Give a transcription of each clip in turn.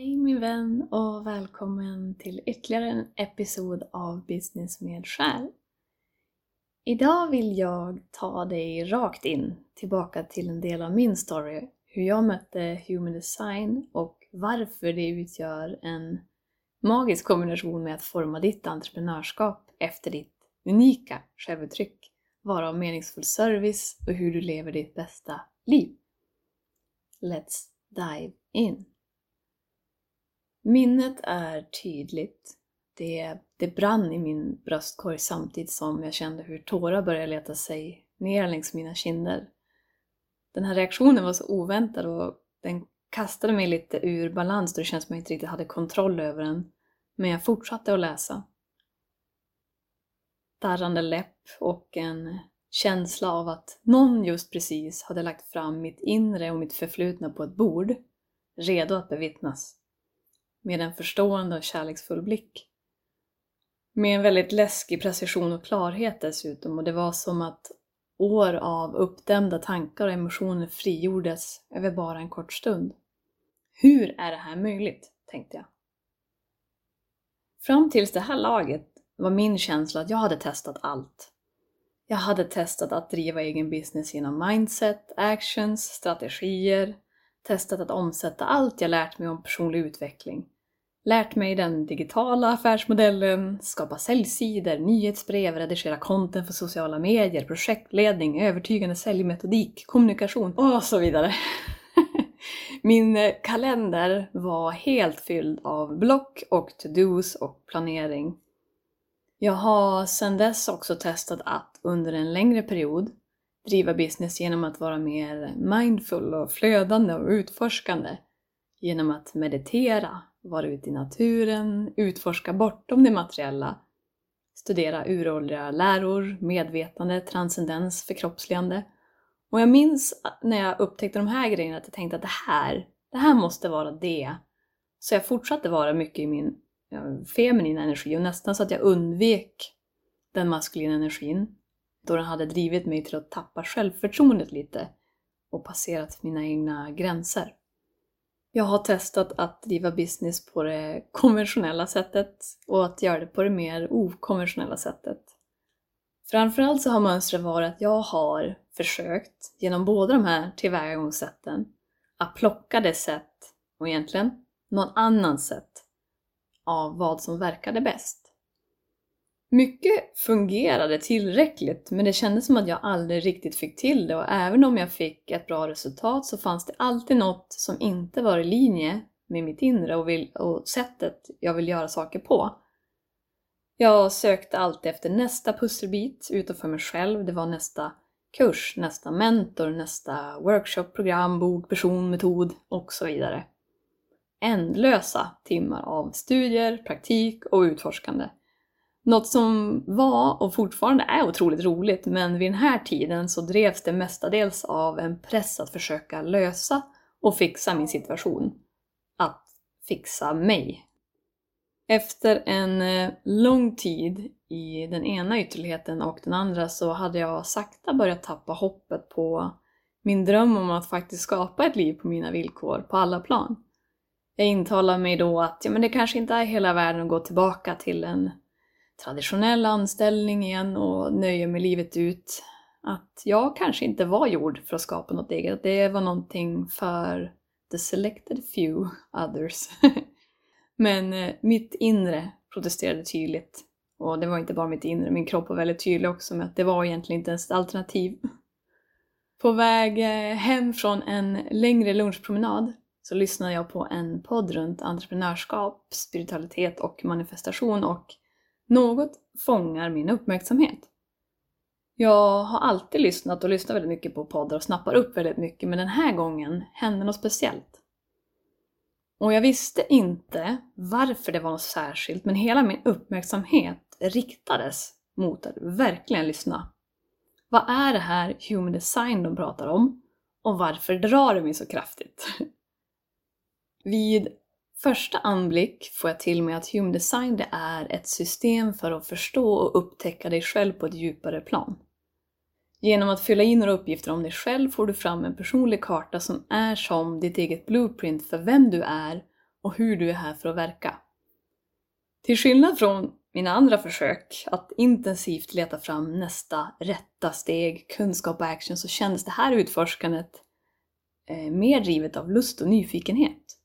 Hej min vän och välkommen till ytterligare en episod av Business med själ. Idag vill jag ta dig rakt in tillbaka till en del av min story, hur jag mötte Human Design och varför det utgör en magisk kombination med att forma ditt entreprenörskap efter ditt unika självuttryck, vara meningsfull service och hur du lever ditt bästa liv. Let's dive in! Minnet är tydligt. Det, det brann i min bröstkorg samtidigt som jag kände hur tårar började leta sig ner längs mina kinder. Den här reaktionen var så oväntad och den kastade mig lite ur balans då det känns som jag inte riktigt hade kontroll över den. Men jag fortsatte att läsa. Darrande läpp och en känsla av att någon just precis hade lagt fram mitt inre och mitt förflutna på ett bord, redo att bevittnas med en förstående och kärleksfull blick. Med en väldigt läskig precision och klarhet dessutom och det var som att år av uppdämda tankar och emotioner frigjordes över bara en kort stund. Hur är det här möjligt? tänkte jag. Fram tills det här laget var min känsla att jag hade testat allt. Jag hade testat att driva egen business genom mindset, actions, strategier, testat att omsätta allt jag lärt mig om personlig utveckling. Lärt mig den digitala affärsmodellen, skapa säljsidor, nyhetsbrev, redigera content för sociala medier, projektledning, övertygande säljmetodik, kommunikation och så vidare. Min eh, kalender var helt fylld av block och to-dos och planering. Jag har sedan dess också testat att under en längre period driva business genom att vara mer mindful och flödande och utforskande. Genom att meditera, vara ute i naturen, utforska bortom det materiella, studera uråldriga läror, medvetande, transcendens, förkroppsligande. Och jag minns när jag upptäckte de här grejerna att jag tänkte att det här, det här måste vara det. Så jag fortsatte vara mycket i min feminina energi och nästan så att jag undvek den maskulina energin då den hade drivit mig till att tappa självförtroendet lite och passerat mina egna gränser. Jag har testat att driva business på det konventionella sättet och att göra det på det mer okonventionella sättet. Framförallt så har mönstret varit att jag har försökt, genom båda de här tillvägagångssätten, att plocka det sätt, och egentligen någon annan sätt, av vad som verkade bäst. Mycket fungerade tillräckligt men det kändes som att jag aldrig riktigt fick till det och även om jag fick ett bra resultat så fanns det alltid något som inte var i linje med mitt inre och, vill, och sättet jag vill göra saker på. Jag sökte alltid efter nästa pusselbit utanför mig själv. Det var nästa kurs, nästa mentor, nästa workshop, program, bok, person, metod och så vidare. Ändlösa timmar av studier, praktik och utforskande. Något som var och fortfarande är otroligt roligt men vid den här tiden så drevs det mestadels av en press att försöka lösa och fixa min situation. Att fixa mig. Efter en eh, lång tid i den ena ytterligheten och den andra så hade jag sakta börjat tappa hoppet på min dröm om att faktiskt skapa ett liv på mina villkor på alla plan. Jag intalade mig då att ja, men det kanske inte är hela världen att gå tillbaka till en traditionell anställning igen och nöje med livet ut. Att jag kanske inte var gjord för att skapa något eget. Det var någonting för the selected few others. Men eh, mitt inre protesterade tydligt. Och det var inte bara mitt inre, min kropp var väldigt tydlig också med att det var egentligen inte ens ett alternativ. På väg eh, hem från en längre lunchpromenad så lyssnade jag på en podd runt entreprenörskap, spiritualitet och manifestation och något fångar min uppmärksamhet. Jag har alltid lyssnat och lyssnar väldigt mycket på poddar och snappar upp väldigt mycket men den här gången hände något speciellt. Och jag visste inte varför det var något särskilt men hela min uppmärksamhet riktades mot att verkligen lyssna. Vad är det här human design de pratar om? Och varför drar det mig så kraftigt? Vid första anblick får jag till mig att Hume design det är ett system för att förstå och upptäcka dig själv på ett djupare plan. Genom att fylla in några uppgifter om dig själv får du fram en personlig karta som är som ditt eget blueprint för vem du är och hur du är här för att verka. Till skillnad från mina andra försök att intensivt leta fram nästa rätta steg, kunskap och action så kändes det här utforskandet eh, mer drivet av lust och nyfikenhet.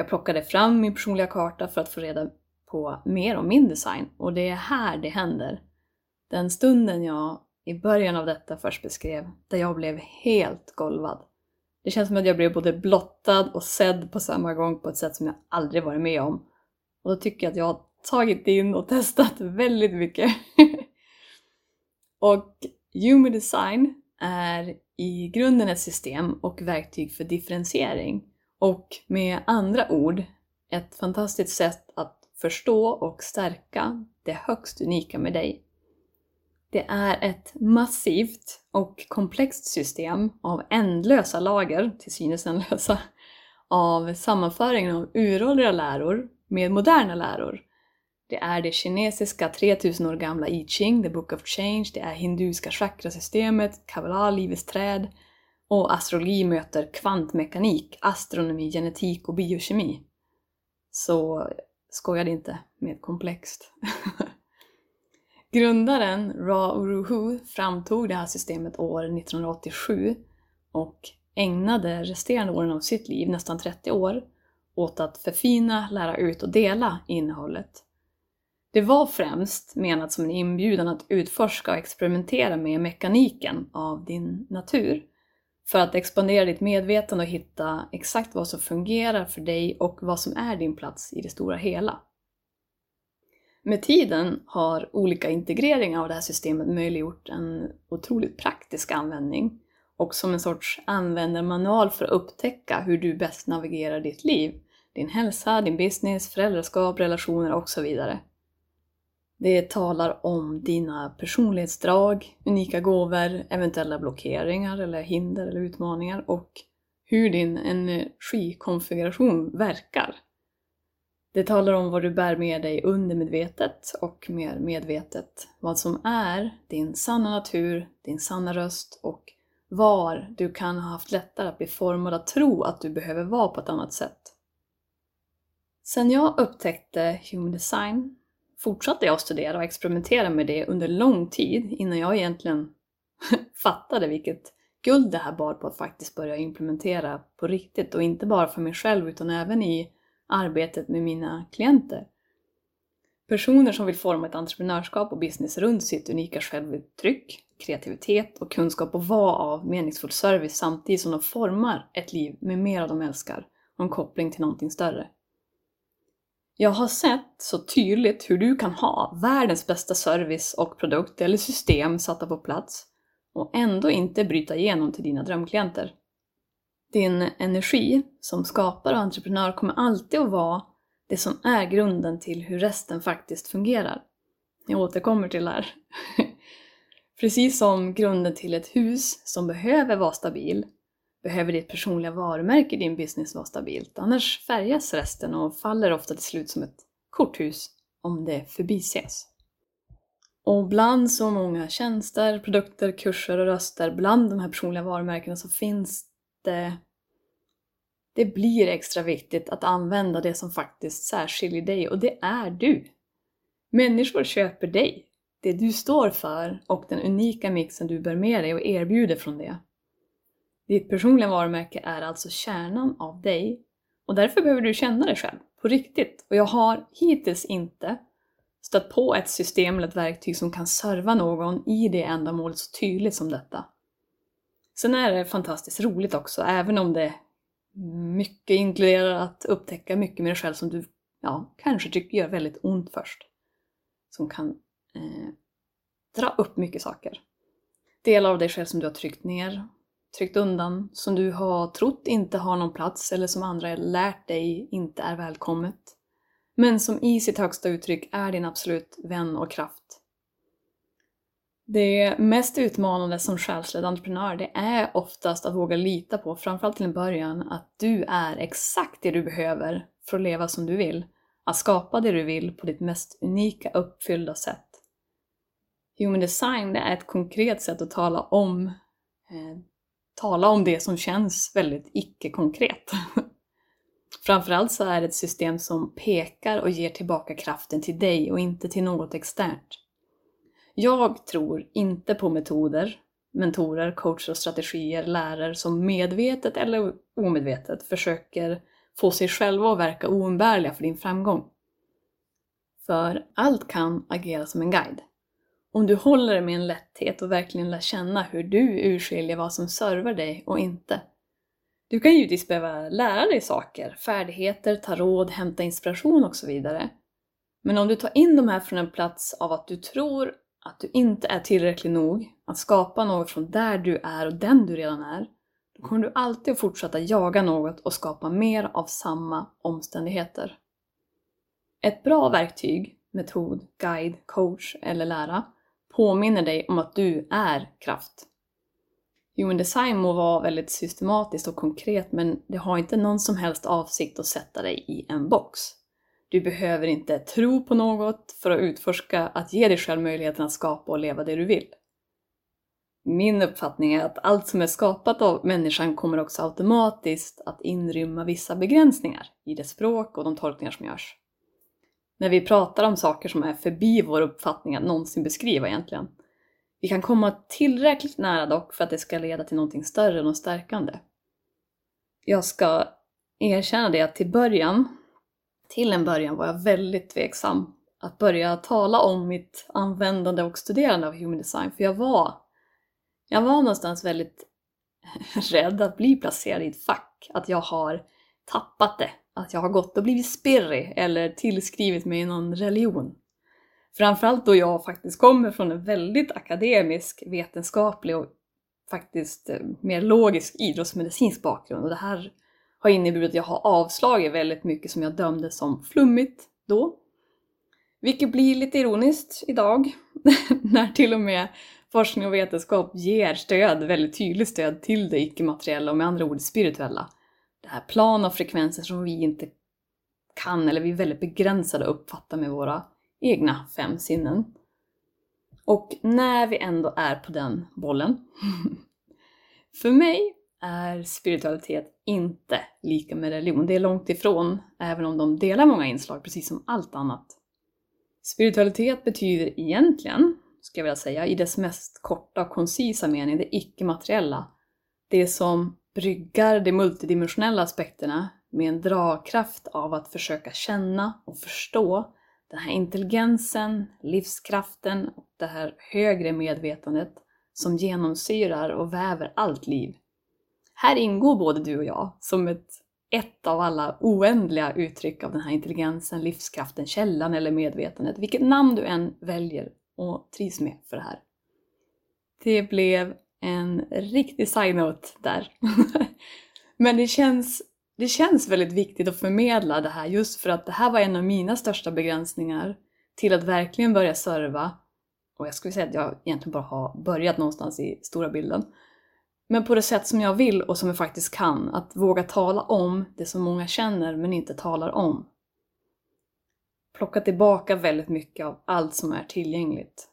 Jag plockade fram min personliga karta för att få reda på mer om min design och det är här det händer. Den stunden jag i början av detta först beskrev, där jag blev helt golvad. Det känns som att jag blev både blottad och sedd på samma gång på ett sätt som jag aldrig varit med om. Och då tycker jag att jag har tagit in och testat väldigt mycket. och Human Design är i grunden ett system och verktyg för differentiering. Och med andra ord, ett fantastiskt sätt att förstå och stärka det högst unika med dig. Det är ett massivt och komplext system av ändlösa lager, till synes ändlösa, av sammanföringen av uråldriga läror med moderna läror. Det är det kinesiska 3000 år gamla I Ching, the book of change, det är hinduiska chakrasystemet, kabbalah, livets träd och astrologi möter kvantmekanik, astronomi, genetik och biokemi. Så skojade inte med komplext. Grundaren Ra Uruhu framtog det här systemet år 1987 och ägnade resterande åren av sitt liv, nästan 30 år, åt att förfina, lära ut och dela innehållet. Det var främst menat som en inbjudan att utforska och experimentera med mekaniken av din natur för att expandera ditt medvetande och hitta exakt vad som fungerar för dig och vad som är din plats i det stora hela. Med tiden har olika integreringar av det här systemet möjliggjort en otroligt praktisk användning och som en sorts användarmanual för att upptäcka hur du bäst navigerar ditt liv, din hälsa, din business, föräldraskap, relationer och så vidare. Det talar om dina personlighetsdrag, unika gåvor, eventuella blockeringar eller hinder eller utmaningar och hur din energikonfiguration verkar. Det talar om vad du bär med dig undermedvetet och mer medvetet. Vad som är din sanna natur, din sanna röst och var du kan ha haft lättare att bli formad att tro att du behöver vara på ett annat sätt. Sen jag upptäckte Human Design fortsatte jag att studera och experimentera med det under lång tid innan jag egentligen fattade vilket guld det här bar på att faktiskt börja implementera på riktigt och inte bara för mig själv utan även i arbetet med mina klienter. Personer som vill forma ett entreprenörskap och business runt sitt unika självuttryck, kreativitet och kunskap och vara av meningsfull service samtidigt som de formar ett liv med mer av de älskar och en koppling till någonting större. Jag har sett så tydligt hur du kan ha världens bästa service och produkt eller system satta på plats och ändå inte bryta igenom till dina drömklienter. Din energi som skapare och entreprenör kommer alltid att vara det som är grunden till hur resten faktiskt fungerar. Jag återkommer till det här. Precis som grunden till ett hus som behöver vara stabil behöver ditt personliga varumärke i din business vara stabilt. Annars färgas resten och faller ofta till slut som ett korthus om det förbises. Och bland så många tjänster, produkter, kurser och röster, bland de här personliga varumärkena så finns det det blir extra viktigt att använda det som faktiskt särskiljer dig och det är du. Människor köper dig, det du står för och den unika mixen du bär med dig och erbjuder från det. Ditt personliga varumärke är alltså kärnan av dig och därför behöver du känna dig själv På riktigt. Och jag har hittills inte stött på ett system eller ett verktyg som kan serva någon i det ändamålet så tydligt som detta. Sen är det fantastiskt roligt också, även om det mycket inkluderar att upptäcka mycket med dig själv som du ja, kanske tycker gör väldigt ont först. Som kan eh, dra upp mycket saker. Delar av dig själv som du har tryckt ner, tryckt undan, som du har trott inte har någon plats eller som andra lärt dig inte är välkommet. Men som i sitt högsta uttryck är din absolut vän och kraft. Det mest utmanande som själsledd entreprenör, det är oftast att våga lita på, framförallt till en början, att du är exakt det du behöver för att leva som du vill. Att skapa det du vill på ditt mest unika, uppfyllda sätt. Human design, det är ett konkret sätt att tala om, eh, tala om det som känns väldigt icke-konkret. Framförallt så är det ett system som pekar och ger tillbaka kraften till dig och inte till något externt. Jag tror inte på metoder, mentorer, coacher och strategier, lärare som medvetet eller omedvetet försöker få sig själva att verka oumbärliga för din framgång. För allt kan agera som en guide. Om du håller det med en lätthet och verkligen lär känna hur du urskiljer vad som servar dig och inte. Du kan givetvis behöva lära dig saker, färdigheter, ta råd, hämta inspiration och så vidare. Men om du tar in de här från en plats av att du tror att du inte är tillräcklig nog att skapa något från där du är och den du redan är, då kommer du alltid att fortsätta jaga något och skapa mer av samma omständigheter. Ett bra verktyg, metod, guide, coach eller lära påminner dig om att du är kraft. Human design må vara väldigt systematiskt och konkret men det har inte någon som helst avsikt att sätta dig i en box. Du behöver inte tro på något för att utforska att ge dig själv möjligheten att skapa och leva det du vill. Min uppfattning är att allt som är skapat av människan kommer också automatiskt att inrymma vissa begränsningar i det språk och de tolkningar som görs. När vi pratar om saker som är förbi vår uppfattning att någonsin beskriva egentligen. Vi kan komma tillräckligt nära dock för att det ska leda till någonting större och stärkande. Jag ska erkänna det att till början till en början var jag väldigt tveksam att börja tala om mitt användande och studerande av human design, för jag var, jag var någonstans väldigt rädd att bli placerad i ett fack, att jag har tappat det, att jag har gått och blivit spirrig eller tillskrivit mig någon religion. Framförallt då jag faktiskt kommer från en väldigt akademisk, vetenskaplig och faktiskt eh, mer logisk idrottsmedicinsk bakgrund och det här har inneburit att jag har avslagit väldigt mycket som jag dömde som flummigt då. Vilket blir lite ironiskt idag, när till och med forskning och vetenskap ger stöd, väldigt tydligt stöd till det icke-materiella och med andra ord spirituella. Det här plan av frekvenser som vi inte kan, eller vi är väldigt begränsade att uppfatta med våra egna fem sinnen. Och när vi ändå är på den bollen. för mig är spiritualitet inte lika med religion. Det är långt ifrån, även om de delar många inslag, precis som allt annat. Spiritualitet betyder egentligen, ska jag vilja säga, i dess mest korta och koncisa mening, det icke-materiella. Det som bryggar de multidimensionella aspekterna med en dragkraft av att försöka känna och förstå den här intelligensen, livskraften och det här högre medvetandet som genomsyrar och väver allt liv. Här ingår både du och jag som ett, ett av alla oändliga uttryck av den här intelligensen, livskraften, källan eller medvetandet. Vilket namn du än väljer och trivs med för det här. Det blev en riktig side-note där. Men det känns, det känns väldigt viktigt att förmedla det här just för att det här var en av mina största begränsningar till att verkligen börja serva. Och jag skulle säga att jag egentligen bara har börjat någonstans i stora bilden. Men på det sätt som jag vill och som jag faktiskt kan. Att våga tala om det som många känner men inte talar om. Plocka tillbaka väldigt mycket av allt som är tillgängligt.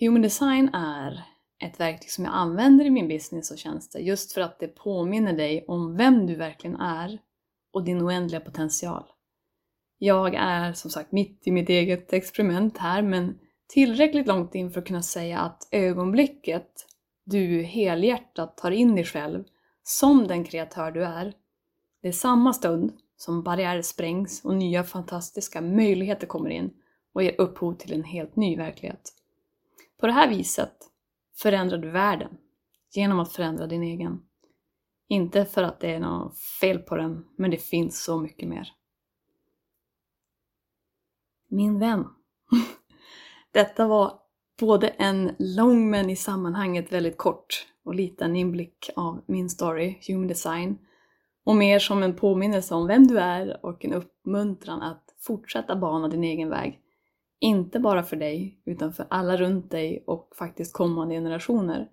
Human design är ett verktyg som jag använder i min business och tjänster just för att det påminner dig om vem du verkligen är och din oändliga potential. Jag är som sagt mitt i mitt eget experiment här men tillräckligt långt in för att kunna säga att ögonblicket du helhjärtat tar in dig själv som den kreatör du är. Det är samma stund som barriärer sprängs och nya fantastiska möjligheter kommer in och ger upphov till en helt ny verklighet. På det här viset förändrar du världen genom att förändra din egen. Inte för att det är något fel på den, men det finns så mycket mer. Min vän. Detta var både en lång men i sammanhanget väldigt kort och liten inblick av min story, Human Design, och mer som en påminnelse om vem du är och en uppmuntran att fortsätta bana din egen väg. Inte bara för dig, utan för alla runt dig och faktiskt kommande generationer.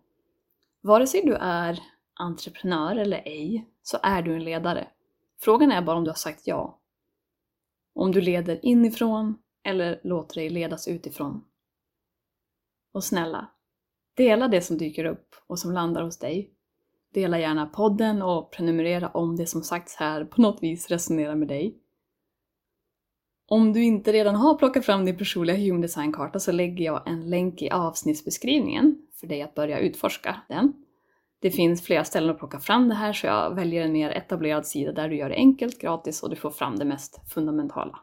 Vare sig du är entreprenör eller ej, så är du en ledare. Frågan är bara om du har sagt ja. Om du leder inifrån eller låter dig ledas utifrån. Och snälla, dela det som dyker upp och som landar hos dig. Dela gärna podden och prenumerera om det som sagts här på något vis resonerar med dig. Om du inte redan har plockat fram din personliga Human Design-karta så lägger jag en länk i avsnittsbeskrivningen för dig att börja utforska den. Det finns flera ställen att plocka fram det här så jag väljer en mer etablerad sida där du gör det enkelt, gratis och du får fram det mest fundamentala.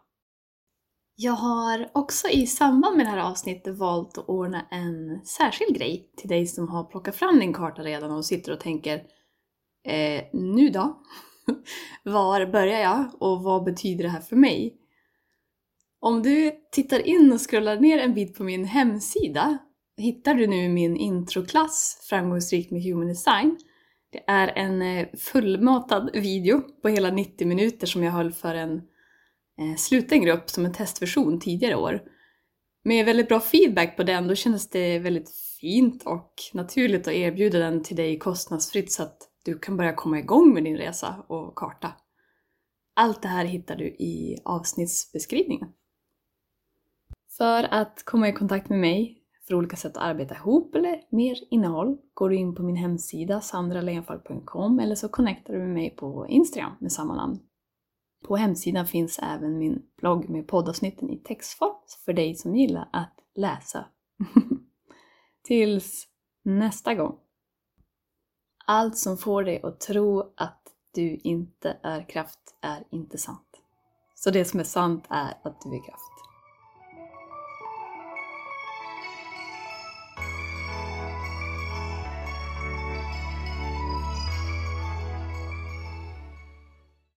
Jag har också i samband med det här avsnittet valt att ordna en särskild grej till dig som har plockat fram din karta redan och sitter och tänker eh, Nu då? Var börjar jag och vad betyder det här för mig? Om du tittar in och scrollar ner en bit på min hemsida hittar du nu min introklass Framgångsrikt med Human Design. Det är en eh, fullmatad video på hela 90 minuter som jag höll för en eh, sluten grupp som en testversion tidigare år. Med väldigt bra feedback på den, då kändes det väldigt fint och naturligt att erbjuda den till dig kostnadsfritt så att du kan börja komma igång med din resa och karta. Allt det här hittar du i avsnittsbeskrivningen. För att komma i kontakt med mig för olika sätt att arbeta ihop eller mer innehåll går du in på min hemsida sandralenfalk.com eller så connectar du med mig på Instagram med samma namn. På hemsidan finns även min blogg med poddavsnitten i textform för dig som gillar att läsa. Tills nästa gång. Allt som får dig att tro att du inte är kraft är inte sant. Så det som är sant är att du är kraft.